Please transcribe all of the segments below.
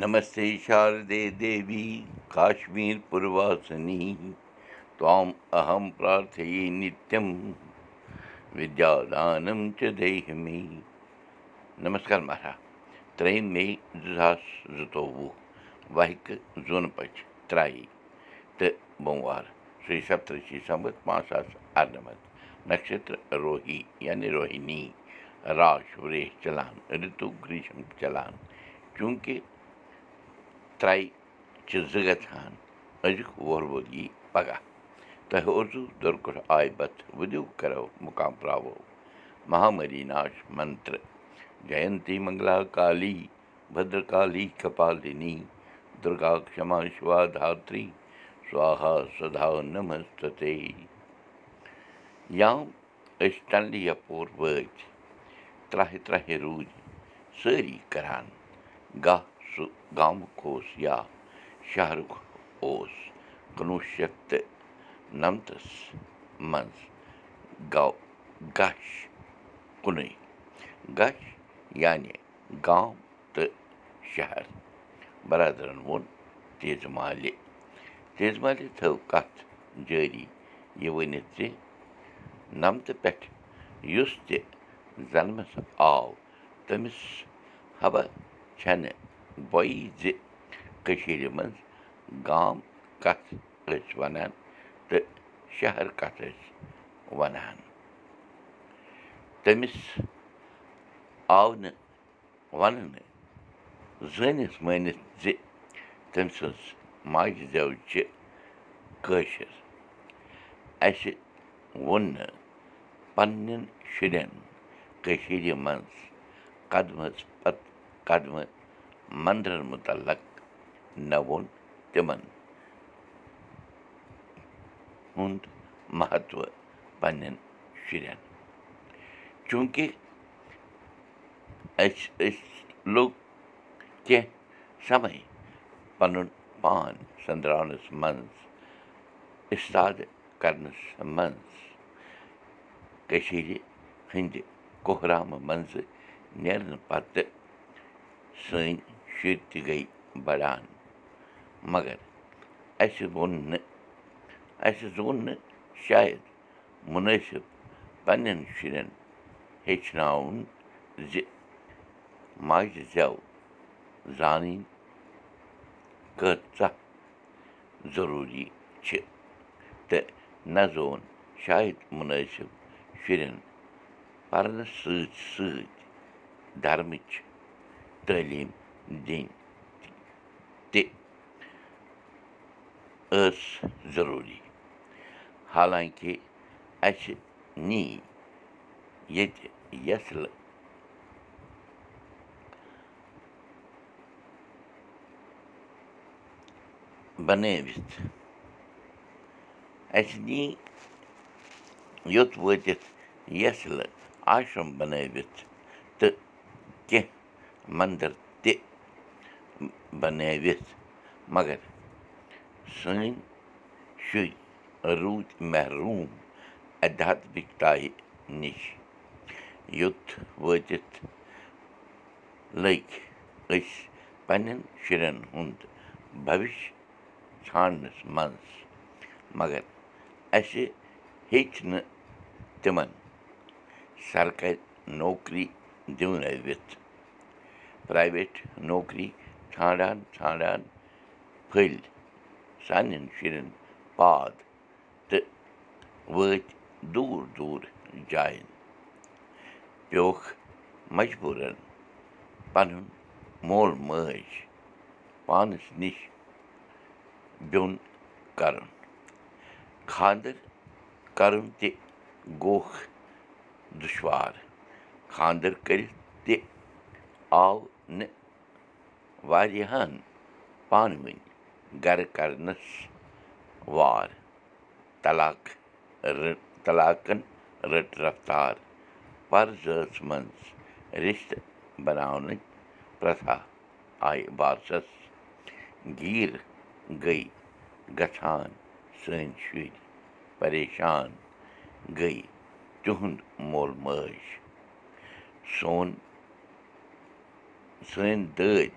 नमस्ते शारदे देवी काश्मीरपुरवासिनी त्वाम् अहं प्रार्थये نمس دوی کشمیٖر پُروا تمتھی نتہٕ دانہِ می نمس مہراج ترٛے مے زٕ ساس زٕتووُہ وِقن پرایِ تہٕ بُموار شیٚیہِ سپتِی नक्षत्र रोही यानी रोहिणी राश वृष चलान ऋतु ग्रीष्म चलान چوٗنٛکہِ ترٛایہِ چھِ زٕ گژھان أزیُک وول یی پگاہ۔ تۄہہِ اوسوٗ دُرکُٹھ آیہِ بتھ ؤدِو کرو مُقام پراوو۔ مہامری ناش منتر۔ جینتی منگلا کالی بدرکالی کپالنی دُرگا کما شِوا دھتری سوہا سدا ٹنڈی یپور وٲتۍ ترٛہہِ ترٛہہِ روٗدۍ سٲری کران گاہ گامُک اوس یا شہرُک اوس کُنوُہ شیٚتھ تہٕ نَمتَس منٛز گو کُنُے گش یعنی گام تہٕ شہر بَرادرَن ووٚن تیز مالہِ تیز مالہِ تھٲو کَتھ جٲری یہِ ؤنِتھ زِ نَمتہٕ پٮ۪ٹھ یُس تہِ زَنمَس آو تٔمِس حبہ چھَنہٕ بۄیہِ زِ کٔشیٖرِ منٛز گام کَتھ ٲسۍ وَنان تہٕ شہر کَتھ ٲسۍ وَنان تٔمِس آو نہٕ وَننہٕ زٲنِتھ مٲنِتھ زِ تٔمۍ سٕنٛز ماجہِ زٮ۪و چھِ کٲشِر اَسہِ ووٚن نہٕ پنٛنٮ۪ن شُرٮ۪ن کٔشیٖرِ منٛز قدمَس پَتہٕ قدمہٕ مُتعلق نہ ووٚن تِمَن ہُنٛد مہتوٕ پنٛنٮ۪ن شُرٮ۪ن چوٗنٛکہِ اَسہِ أسۍ لوٚگ کیٚنٛہہ سَمے پَنُن پان سٔنٛدراونَس منٛز اِستاد کَرنَس منٛز کٔشیٖرِ ہٕنٛدِ کُہرامہٕ منٛزٕ نیرنہٕ پَتہٕ سٲنۍ شُرۍ تہِ گٔے بَڑان مگر اَسہِ ووٚن نہٕ اَسہِ زون نہٕ شاید مُنٲسِب پنٛنٮ۪ن شُرٮ۪ن ہیٚچھناوُن زِ ماجہِ زٮ۪و زانٕنۍ کۭژاہ ضٔروٗری چھِ تہٕ نہ زون شاید مُنٲسِب شُرٮ۪ن پَرنَس سۭتۍ سۭتۍ دھرمٕچ تعلیٖم دِنۍ تہِ ٲس ضٔروٗری حالانٛکہِ اَسہِ نی ییٚتہِ یَسلہٕ بَنٲوِتھ اَسہِ نی یوٚت وٲتِتھ یَسلہٕ آشرَم بَنٲوِتھ تہٕ کیٚنٛہہ مَندَر بَنٲوِتھ مگر سٲنۍ شُرۍ روٗدۍ محروٗم اَدھاتمِکتایہِ نِش یوٚت وٲتِتھ لٔگۍ أسۍ پنٛنٮ۪ن شُرٮ۪ن ہُنٛد بَوِش ژھانٛڈنَس منٛز مگر اَسہِ ہیٚچھ نہٕ تِمَن. سرکٲرۍ نوکری دِونٲوِتھ پرٛایویٹ نوکری ژھانٛڈان ژھانٛڈان پھٔلۍ سانٮ۪ن شُرٮ۪ن پاد تہٕ وٲتۍ دوٗر دوٗر جایَن پیوٚوُکھ مجبوٗرَن پَنُن مول موج پانَس نِش بیوٚن کَرُن خانٛدَر کَرُن تہِ گوٚوکھ دُشوار خانٛدَر کٔرِتھ تہِ آو نہٕ واریاہَن پانہٕ ؤنۍ گَرٕ کَرنَس وار طلاق رٔ طلاقَن رٔٹ رفتار پَرزٲژ منٛز رِشتہٕ بَناونٕچ پرٛتھا آیہِ بادشَس گیٖر گٔے گژھان سٲنۍ شُرۍ پریشان گٔے تِہُنٛد مول موج سون سٲنۍ دٲدۍ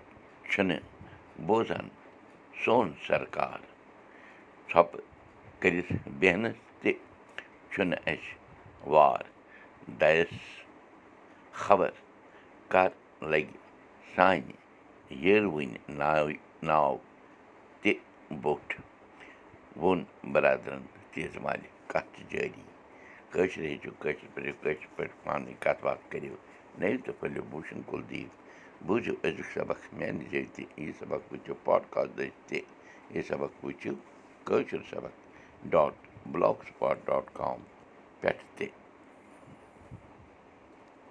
چھِنہٕ بوزان سون سرکار ژھۄپہٕ کٔرِتھ بیٚہنَس تہِ چھُنہٕ اَسہِ وار دَیَس خبر کَر لَگہِ سانہِ یٲروٕنۍ ناوِ ناو تہِ بوٚٹھ ووٚن بَرادرَن مالہِ کَتھ چھِ جٲری کٲشِر ہیٚچھِو کٲشِر پٲٹھۍ کٲشِر پٲٹھۍ پانہٕ ؤنۍ کَتھ باتھ کٔرِو نٔوِو تہٕ پھٔلِو بوٗشَن کُلدیٖپ بوٗزِو أزیُک سبق میٛانہِ جایہِ تہِ یہِ سبق وٕچھِو پاڈکاسٹ تہِ یہِ سبق وٕچھِو کٲشُر سبق dot blogspot dot com پٮ۪ٹھ تہِ